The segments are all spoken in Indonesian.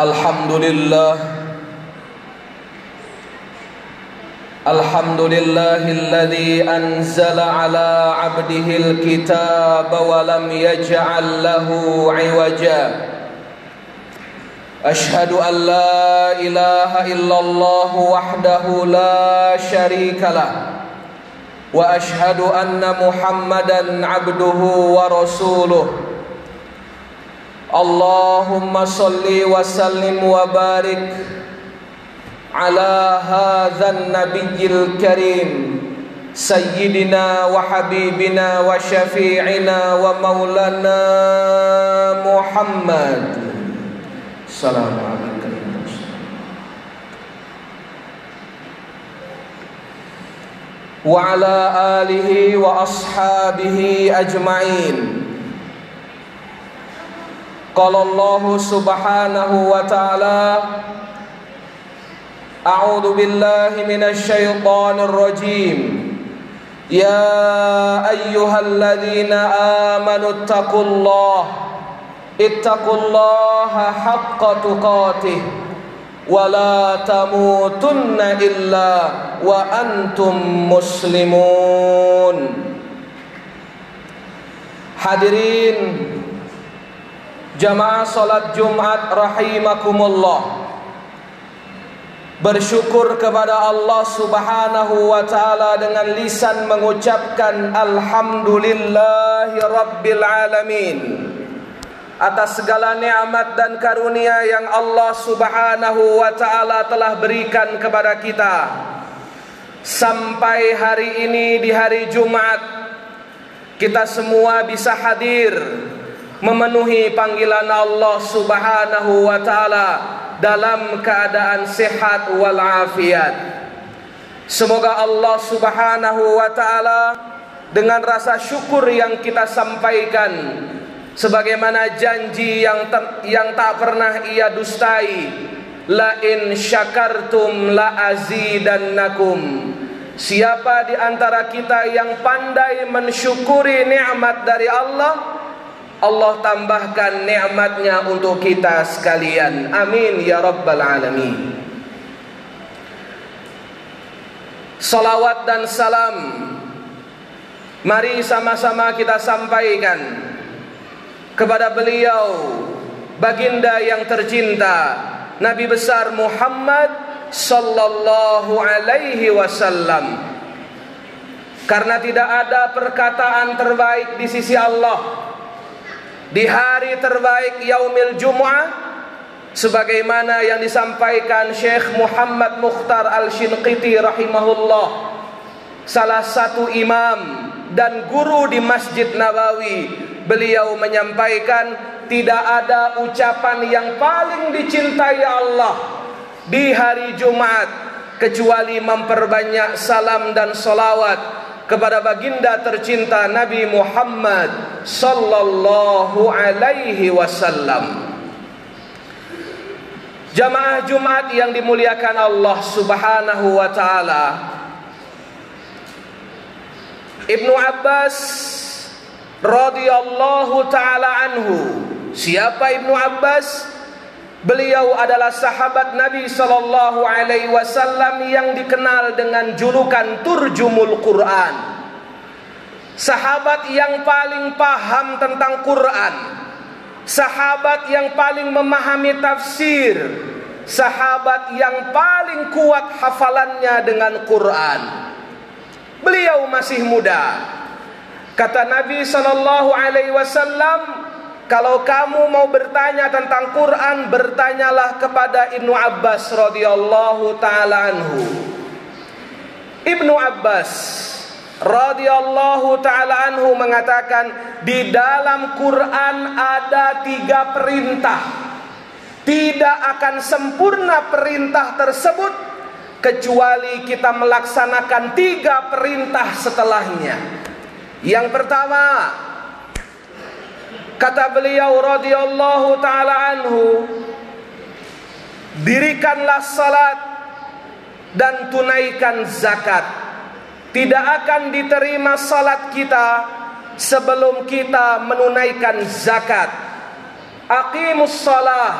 الحمد لله الحمد لله الذي أنزل على عبده الكتاب ولم يجعل له عوجا. أشهد أن لا إله إلا الله وحده لا شريك له. وأشهد أن محمدا عبده ورسوله. اللهم صل وسلم وبارك على هذا النبي الكريم سيدنا وحبيبنا وشفيعنا ومولانا محمد. السلام عليكم وعلى آله وأصحابه أجمعين. قال الله سبحانه وتعالى أعوذ بالله من الشيطان الرجيم. يا أيها الذين آمنوا اتقوا الله اتقوا الله حق تقاته ولا تموتن إلا وأنتم مسلمون. Hadirin Jamaah salat Jumat rahimakumullah. Bersyukur kepada Allah subhanahu wa ta'ala dengan lisan mengucapkan Alhamdulillahi Rabbil Alamin. Atas segala nikmat dan karunia yang Allah subhanahu wa ta'ala telah berikan kepada kita. Sampai hari ini di hari Jumat Kita semua bisa hadir Memenuhi panggilan Allah subhanahu wa ta'ala dalam keadaan sehat walafiat. Semoga Allah Subhanahu wa taala dengan rasa syukur yang kita sampaikan sebagaimana janji yang yang tak pernah ia dustai la in syakartum la azidannakum Siapa di antara kita yang pandai mensyukuri nikmat dari Allah Allah tambahkan nikmatnya untuk kita sekalian. Amin ya rabbal alamin. Salawat dan salam Mari sama-sama kita sampaikan Kepada beliau Baginda yang tercinta Nabi besar Muhammad Sallallahu alaihi wasallam Karena tidak ada perkataan terbaik di sisi Allah di hari terbaik yaumil Jum'ah sebagaimana yang disampaikan Syekh Muhammad Mukhtar Al-Shinqiti rahimahullah salah satu imam dan guru di Masjid Nabawi beliau menyampaikan tidak ada ucapan yang paling dicintai Allah di hari Jumat kecuali memperbanyak salam dan solawat kepada baginda tercinta Nabi Muhammad sallallahu alaihi wasallam. Jamaah Jumat yang dimuliakan Allah Subhanahu wa taala. Ibnu Abbas radhiyallahu taala anhu. Siapa Ibnu Abbas? Beliau adalah sahabat Nabi sallallahu alaihi wasallam yang dikenal dengan julukan Turjumul Quran. Sahabat yang paling paham tentang Quran. Sahabat yang paling memahami tafsir. Sahabat yang paling kuat hafalannya dengan Quran. Beliau masih muda. Kata Nabi sallallahu alaihi wasallam, kalau kamu mau bertanya tentang Quran, bertanyalah kepada Ibnu Abbas radhiyallahu taala anhu. Ibnu Abbas radhiyallahu taala anhu mengatakan di dalam Quran ada tiga perintah. Tidak akan sempurna perintah tersebut kecuali kita melaksanakan tiga perintah setelahnya. Yang pertama, Kata beliau radhiyallahu taala anhu, dirikanlah salat dan tunaikan zakat. Tidak akan diterima salat kita sebelum kita menunaikan zakat. Aqimus salah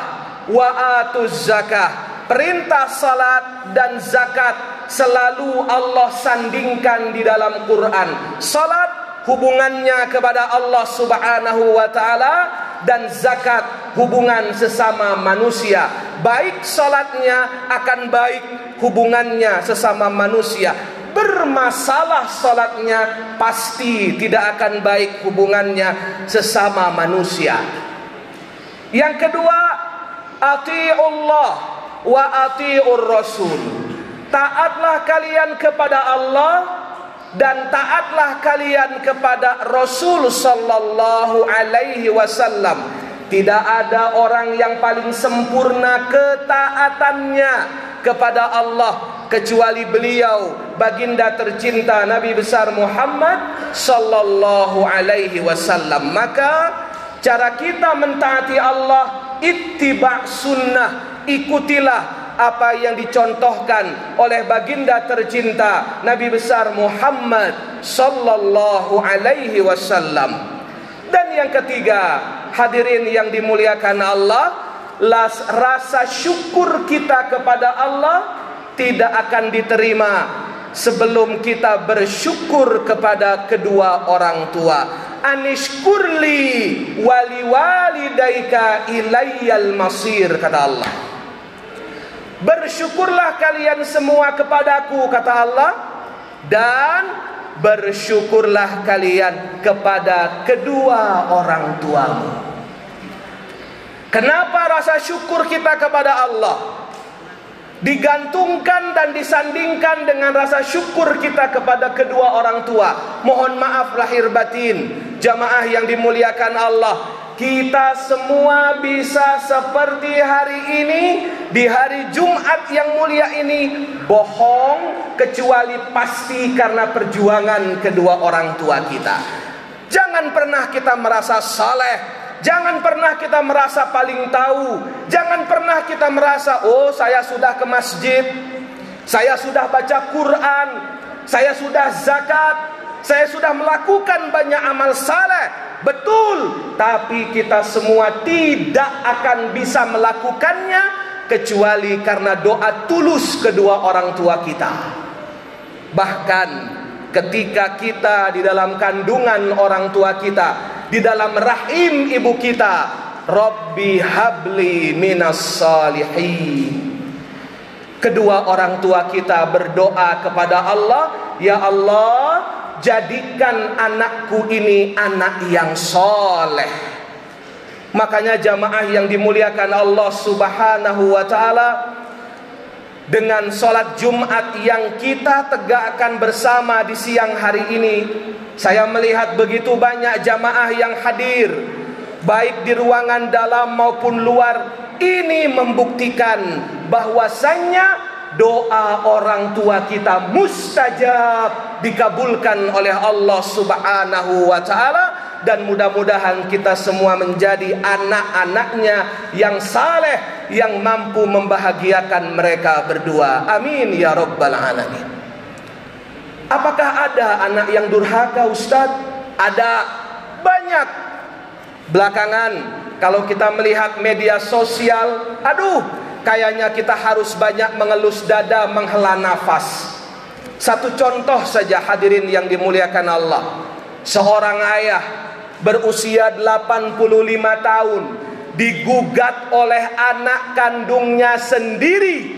wa atuz zakah. Perintah salat dan zakat selalu Allah sandingkan di dalam Quran. Salat hubungannya kepada Allah Subhanahu wa taala dan zakat hubungan sesama manusia. Baik salatnya akan baik hubungannya sesama manusia. Bermasalah salatnya pasti tidak akan baik hubungannya sesama manusia. Yang kedua, atiullah wa atiur rasul. Taatlah kalian kepada Allah dan taatlah kalian kepada Rasul sallallahu alaihi wasallam. Tidak ada orang yang paling sempurna ketaatannya kepada Allah kecuali beliau baginda tercinta Nabi besar Muhammad sallallahu alaihi wasallam. Maka cara kita mentaati Allah ittiba sunnah, ikutilah apa yang dicontohkan oleh baginda tercinta Nabi besar Muhammad sallallahu alaihi wasallam. Dan yang ketiga, hadirin yang dimuliakan Allah, las rasa syukur kita kepada Allah tidak akan diterima sebelum kita bersyukur kepada kedua orang tua. Anishkurli wali walidaika ilayyal masir kata Allah. Bersyukurlah kalian semua kepadaku kata Allah dan bersyukurlah kalian kepada kedua orang tuamu. Kenapa rasa syukur kita kepada Allah digantungkan dan disandingkan dengan rasa syukur kita kepada kedua orang tua? Mohon maaf lahir batin, jamaah yang dimuliakan Allah. Kita semua bisa seperti hari ini di hari Jumat yang mulia ini bohong kecuali pasti karena perjuangan kedua orang tua kita. Jangan pernah kita merasa saleh, Jangan pernah kita merasa paling tahu. Jangan pernah kita merasa, oh saya sudah ke masjid, saya sudah baca Quran, saya sudah zakat, saya sudah melakukan banyak amal saleh. Betul, tapi kita semua tidak akan bisa melakukannya kecuali karena doa tulus kedua orang tua kita. Bahkan ketika kita di dalam kandungan orang tua kita, di dalam rahim ibu kita, Rabbi habli minas salihin. Kedua orang tua kita berdoa kepada Allah, ya Allah, jadikan anakku ini anak yang soleh. Makanya jamaah yang dimuliakan Allah subhanahu wa ta'ala dengan sholat Jumat yang kita tegakkan bersama di siang hari ini saya melihat begitu banyak jamaah yang hadir baik di ruangan dalam maupun luar ini membuktikan bahwasannya doa orang tua kita mustajab dikabulkan oleh Allah Subhanahu wa taala. Dan mudah-mudahan kita semua menjadi anak-anaknya yang saleh yang mampu membahagiakan mereka berdua. Amin ya rabbal alamin. Apakah ada anak yang durhaka Ustaz? Ada. Banyak. Belakangan kalau kita melihat media sosial aduh kayaknya kita harus banyak mengelus dada menghela nafas. Satu contoh saja hadirin yang dimuliakan Allah. Seorang ayah berusia 85 tahun digugat oleh anak kandungnya sendiri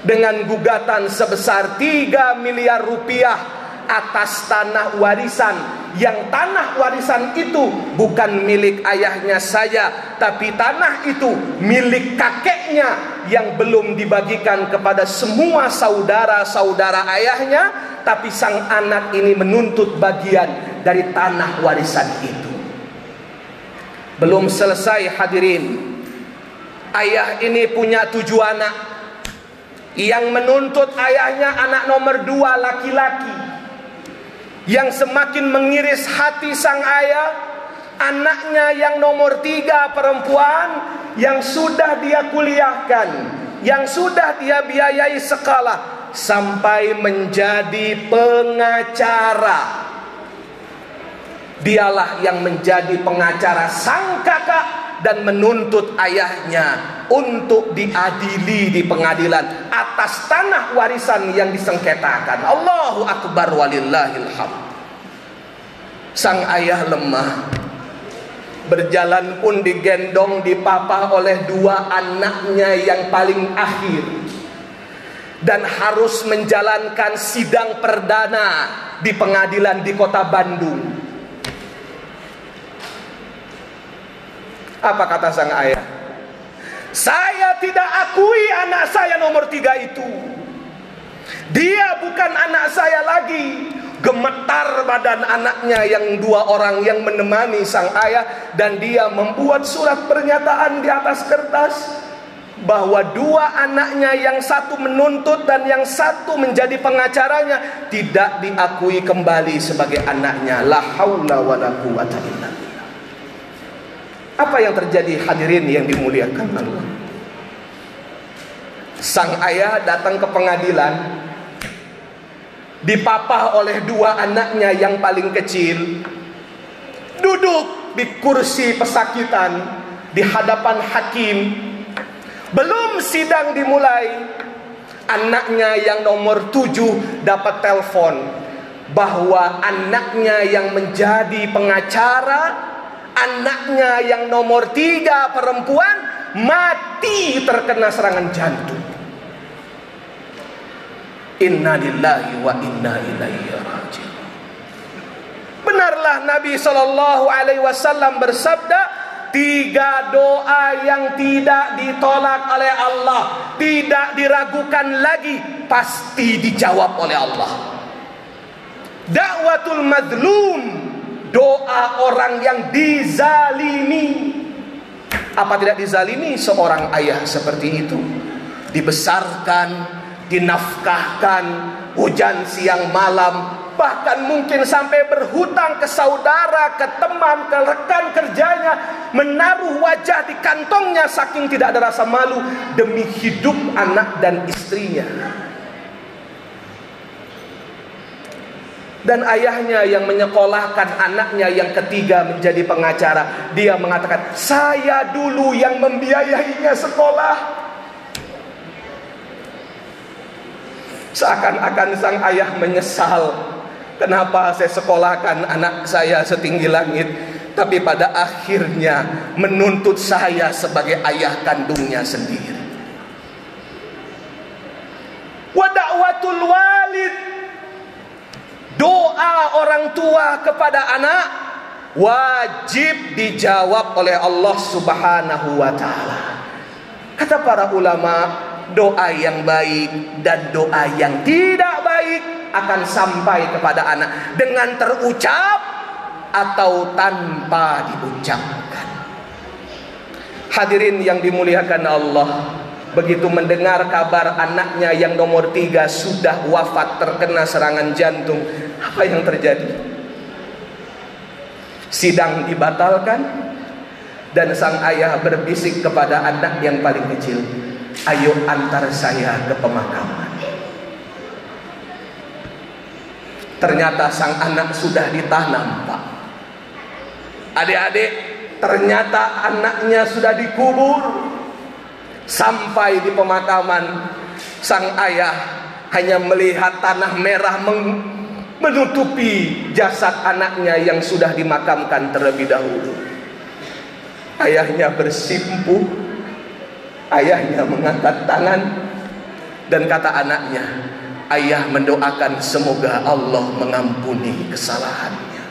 dengan gugatan sebesar 3 miliar rupiah atas tanah warisan. Yang tanah warisan itu bukan milik ayahnya saja tapi tanah itu milik kakeknya yang belum dibagikan kepada semua saudara-saudara ayahnya tapi sang anak ini menuntut bagian dari tanah warisan itu. Belum selesai hadirin. Ayah ini punya tujuh anak. Yang menuntut ayahnya anak nomor dua laki-laki yang semakin mengiris hati sang ayah anaknya yang nomor tiga perempuan yang sudah dia kuliahkan yang sudah dia biayai sekolah sampai menjadi pengacara. Dialah yang menjadi pengacara sang kakak dan menuntut ayahnya untuk diadili di pengadilan atas tanah warisan yang disengketakan. Allahu akbar walillahil Sang ayah lemah. Berjalan pun digendong dipapah oleh dua anaknya yang paling akhir. Dan harus menjalankan sidang perdana di pengadilan di kota Bandung. Apa kata sang ayah? Saya tidak akui anak saya nomor tiga itu. Dia bukan anak saya lagi. Gemetar badan anaknya yang dua orang yang menemani sang ayah. Dan dia membuat surat pernyataan di atas kertas. Bahwa dua anaknya yang satu menuntut dan yang satu menjadi pengacaranya. Tidak diakui kembali sebagai anaknya. La haula wa la quwata illa apa yang terjadi? Hadirin yang dimuliakan Allah? Sang ayah datang ke pengadilan. Dipapah oleh dua anaknya yang paling kecil. Duduk di kursi pesakitan di hadapan hakim. Belum sidang dimulai. Anaknya yang nomor tujuh dapat telepon bahwa anaknya yang menjadi pengacara anaknya yang nomor tiga perempuan mati terkena serangan jantung. Inna lillahi wa inna ilaihi raji'un. Benarlah Nabi Shallallahu Alaihi Wasallam bersabda, tiga doa yang tidak ditolak oleh Allah, tidak diragukan lagi, pasti dijawab oleh Allah. Dakwatul madlum doa orang yang dizalimi. Apa tidak dizalimi seorang ayah seperti itu? Dibesarkan, dinafkahkan, hujan siang malam, bahkan mungkin sampai berhutang ke saudara, ke teman, ke rekan kerjanya, menaruh wajah di kantongnya saking tidak ada rasa malu demi hidup anak dan istrinya. Dan ayahnya yang menyekolahkan anaknya yang ketiga menjadi pengacara. Dia mengatakan, "Saya dulu yang membiayainya sekolah." Seakan-akan sang ayah menyesal, kenapa saya sekolahkan anak saya setinggi langit, tapi pada akhirnya menuntut saya sebagai ayah kandungnya sendiri. Wada'watul walid doa orang tua kepada anak wajib dijawab oleh Allah Subhanahu wa taala. Kata para ulama, doa yang baik dan doa yang tidak baik akan sampai kepada anak dengan terucap atau tanpa diucapkan. Hadirin yang dimuliakan Allah, begitu mendengar kabar anaknya yang nomor tiga sudah wafat terkena serangan jantung, apa yang terjadi? Sidang dibatalkan dan sang ayah berbisik kepada anak yang paling kecil, "Ayo antar saya ke pemakaman." Ternyata sang anak sudah ditanam, Pak. Adik-adik, ternyata anaknya sudah dikubur. Sampai di pemakaman, sang ayah hanya melihat tanah merah menutupi jasad anaknya yang sudah dimakamkan terlebih dahulu. Ayahnya bersimpuh, ayahnya mengangkat tangan dan kata anaknya, ayah mendoakan semoga Allah mengampuni kesalahannya.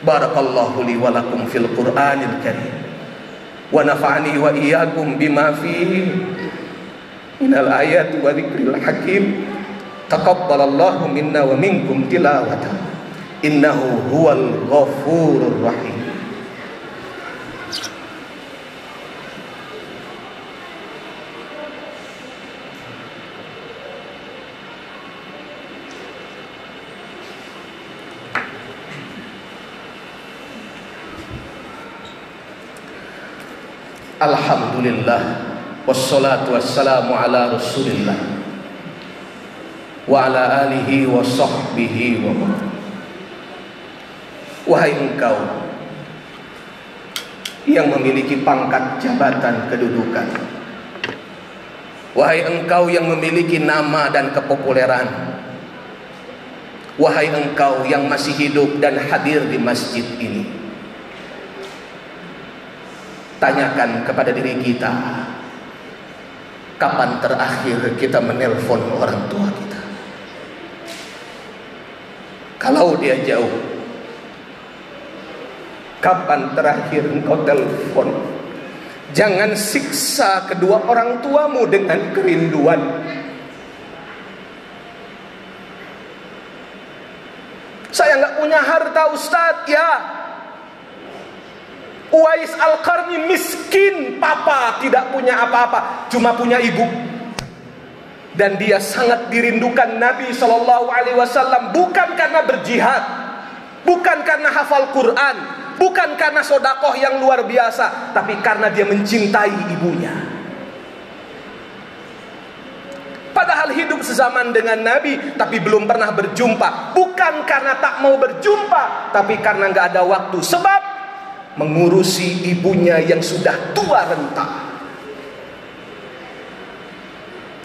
Barakallahu li wa lakum fil Qur'anil Karim. ونفعني وإياكم بما فيه. من الآيات وذكر الحكيم. تقبل الله منا ومنكم تلاوته. إنه هو الغفور الرحيم. Alhamdulillah Wassalatu wassalamu ala rasulillah wa ala alihi wa sahbihi wa Wahai engkau yang memiliki pangkat jabatan kedudukan. Wahai engkau yang memiliki nama dan kepopuleran. Wahai engkau yang masih hidup dan hadir di masjid ini. Tanyakan kepada diri kita, kapan terakhir kita menelpon orang tua kita? Kalau dia jauh, Kapan terakhir engkau telepon? Jangan siksa kedua orang tuamu dengan kerinduan. Saya nggak punya harta Ustadz, ya. Uwais Al-Qarni miskin, papa tidak punya apa-apa, cuma punya ibu. Dan dia sangat dirindukan Nabi Shallallahu Alaihi Wasallam bukan karena berjihad, bukan karena hafal Quran, Bukan karena sodakoh yang luar biasa, tapi karena dia mencintai ibunya. Padahal hidup sezaman dengan Nabi, tapi belum pernah berjumpa. Bukan karena tak mau berjumpa, tapi karena nggak ada waktu. Sebab mengurusi ibunya yang sudah tua renta.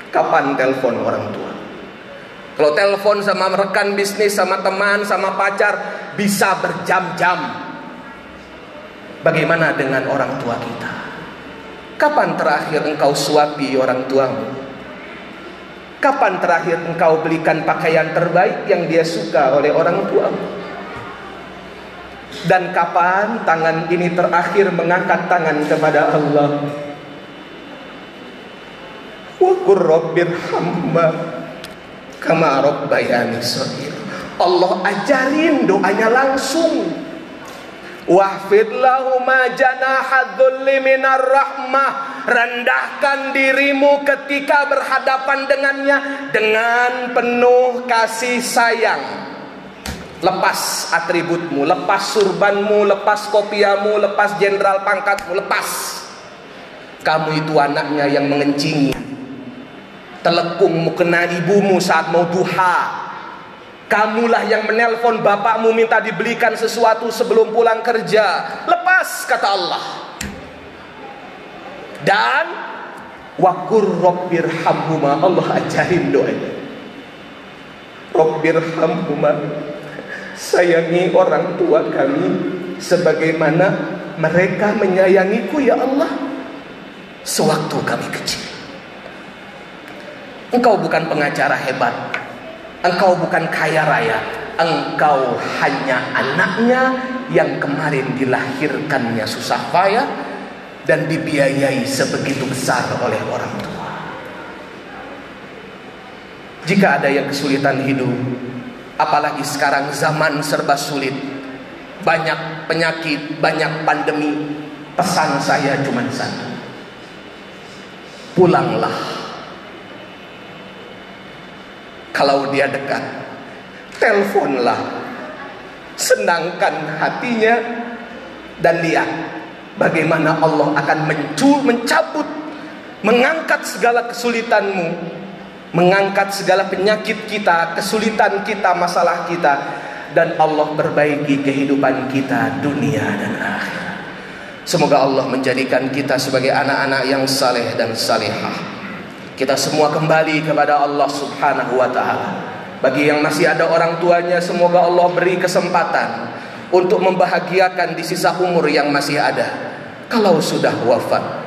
Kapan telepon orang tua? Kalau telepon sama rekan bisnis, sama teman, sama pacar, bisa berjam-jam. Bagaimana dengan orang tua kita? Kapan terakhir engkau suapi orang tuamu? Kapan terakhir engkau belikan pakaian terbaik yang dia suka oleh orang tuamu? Dan kapan tangan ini terakhir mengangkat tangan kepada Allah? Allah ajarin doanya langsung. Rahmah. Rendahkan dirimu ketika berhadapan dengannya Dengan penuh kasih sayang Lepas atributmu, lepas surbanmu, lepas kopiamu, lepas jenderal pangkatmu, lepas Kamu itu anaknya yang mengencingi Telekungmu kena ibumu saat mau duha Kamulah yang menelpon bapakmu minta dibelikan sesuatu sebelum pulang kerja. Lepas kata Allah. Dan wakur robbir Allah ajarin doanya. Robbir hamhuma sayangi orang tua kami sebagaimana mereka menyayangiku ya Allah sewaktu kami kecil. Engkau bukan pengacara hebat, Engkau bukan kaya raya, engkau hanya anaknya yang kemarin dilahirkannya susah payah dan dibiayai sebegitu besar oleh orang tua. Jika ada yang kesulitan hidup, apalagi sekarang zaman serba sulit, banyak penyakit, banyak pandemi, pesan saya cuma satu. Pulanglah kalau dia dekat, teleponlah. Senangkan hatinya dan lihat bagaimana Allah akan mencul, mencabut, mengangkat segala kesulitanmu, mengangkat segala penyakit kita, kesulitan kita, masalah kita, dan Allah perbaiki kehidupan kita dunia dan akhir. Semoga Allah menjadikan kita sebagai anak-anak yang saleh dan salihah. Kita semua kembali kepada Allah Subhanahu wa taala. Bagi yang masih ada orang tuanya, semoga Allah beri kesempatan untuk membahagiakan di sisa umur yang masih ada. Kalau sudah wafat,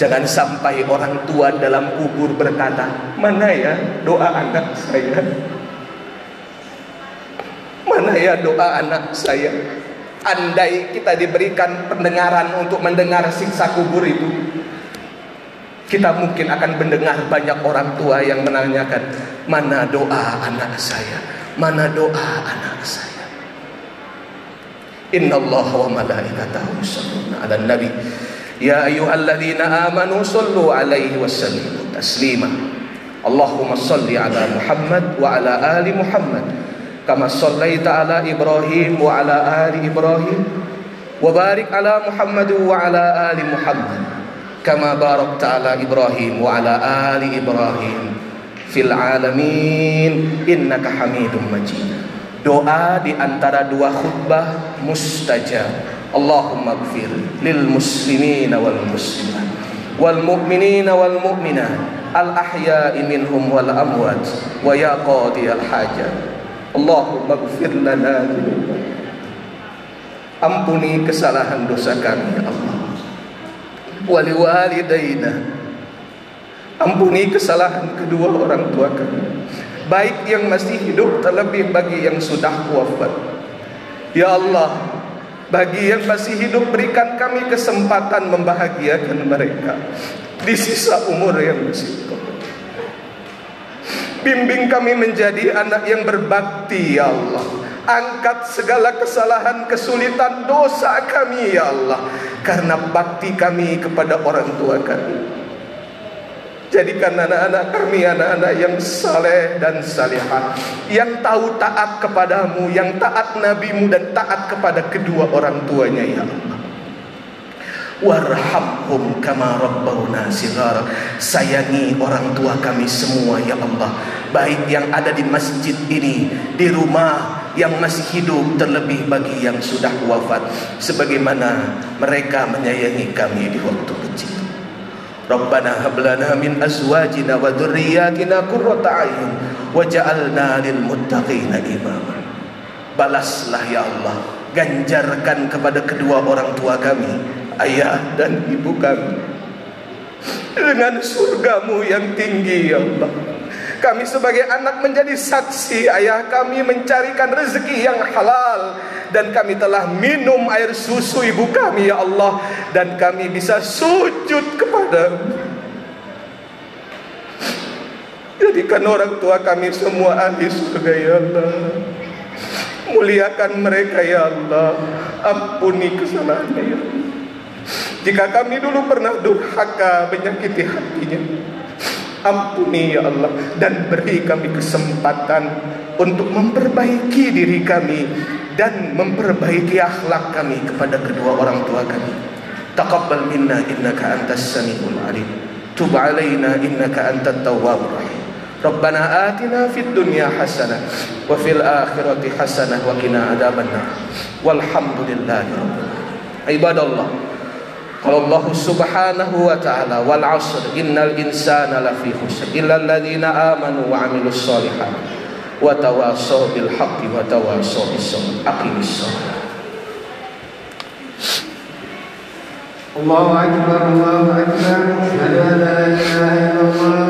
jangan sampai orang tua dalam kubur berkata, "Mana ya doa anak saya?" Mana ya doa anak saya? Andai kita diberikan pendengaran untuk mendengar siksa kubur itu, kita mungkin akan mendengar banyak orang tua yang menanyakan, mana doa anak saya? Mana doa anak saya? Inna Allah wa malaikatahu yusalluna ala nabi Ya ayyuhalladzina amanu sallu alaihi wasallimu taslima Allahumma salli ala Muhammad wa ala ali Muhammad kama sallaita ala Ibrahim wa ala ali Ibrahim wa barik ala Muhammad wa ala ali Muhammad كما باركت على إبراهيم وعلى آل إبراهيم في العالمين إنك حميد مجيد doa di antara dua khutbah mustajab Allahumma gfir lil muslimina wal muslimat wal mu'minina wal mu'minat al ahya'i minhum wal amwat wa ya qadi al hajat Allahumma gfir lana ampuni kesalahan dosa kami ya Allah. Wali walidayna. Ampuni kesalahan kedua orang tua kami. Baik yang masih hidup terlebih bagi yang sudah wafat. Ya Allah bagi yang masih hidup berikan kami kesempatan membahagiakan mereka di sisa umur yang masih Bimbing kami menjadi anak yang berbakti ya Allah. Angkat segala kesalahan, kesulitan, dosa kami ya Allah. Karena bakti kami kepada orang tua kami. Jadikan anak-anak kami anak-anak yang saleh dan salihah Yang tahu taat kepadamu Yang taat nabimu dan taat kepada kedua orang tuanya ya Allah. Warhamhum kama rabbawna sigar Sayangi orang tua kami semua ya Allah. Baik yang ada di masjid ini Di rumah yang masih hidup Terlebih bagi yang sudah wafat. Sebagaimana mereka menyayangi kami di waktu kecil Rabbana hablana min azwajina wa dhurriyyatina qurrata a'yun waj'alna lil muttaqina imama. Balaslah ya Allah, ganjarkan kepada kedua orang tua kami, ayah dan ibu kami dengan surgamu yang tinggi ya Allah. Kami sebagai anak menjadi saksi ayah kami mencarikan rezeki yang halal dan kami telah minum air susu ibu kami ya Allah dan kami bisa sujud kepada Jadikan orang tua kami semua ahli surga ya Allah. Muliakan mereka ya Allah. Ampuni kesalahannya ya Allah. Jika kami dulu pernah durhaka menyakiti hatinya Ampuni ya Allah dan beri kami kesempatan untuk memperbaiki diri kami dan memperbaiki akhlak kami kepada kedua orang tua kami. Taqabbal minna innaka antas samiul alim. Tub alaina innaka antat tawwabur rahim. Rabbana atina fid dunya hasanah wa fil akhirati hasanah wa qina adzabannar. Walhamdulillahi rabbil alamin. Ibadallah قال الله سبحانه وتعالى والعصر إن الإنسان لفي خسر إلا الذين آمنوا وعملوا الصالحات وتواصوا بالحق وتواصوا بالصبر. أقيم الصلاة. الله أكبر الله أكبر. أشهد أن لا إله إلا الله.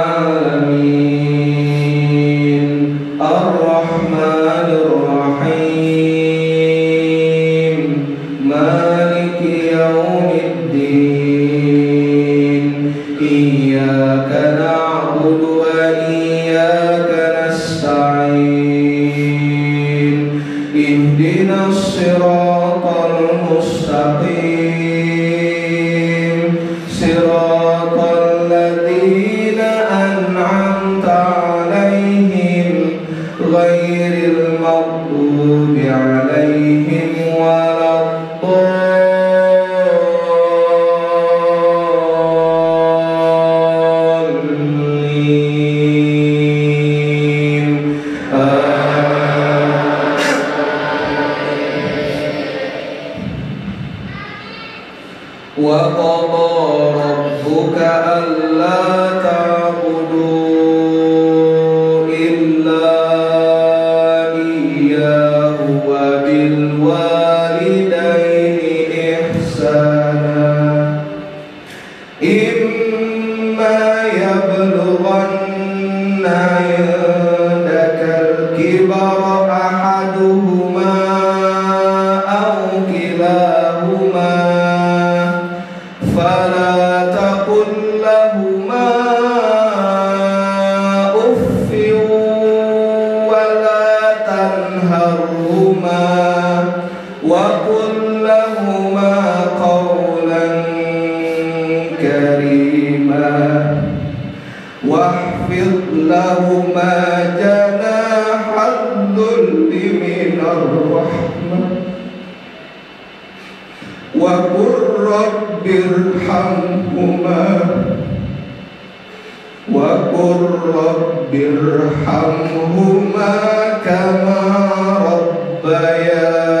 رب ارحمهما. وقل رب ارحمهما كما ربياني.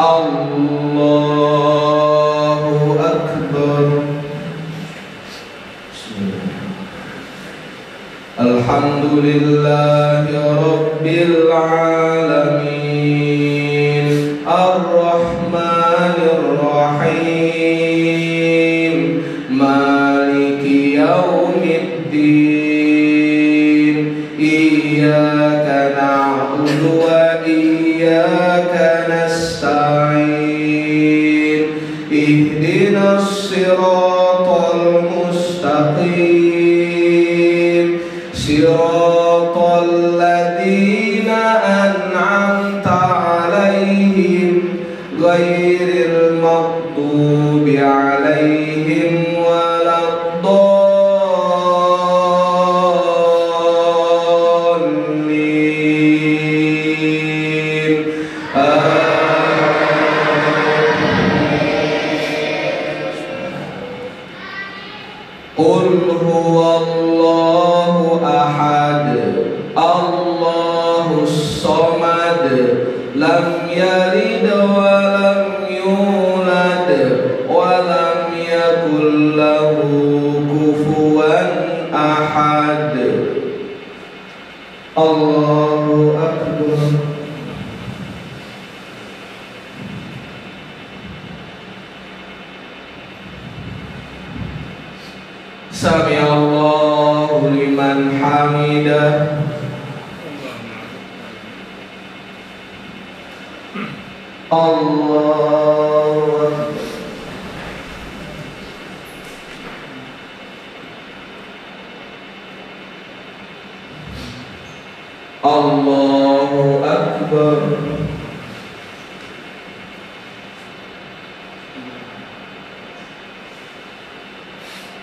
الله أكبر. الحمد لله رب العالمين.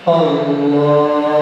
Allah.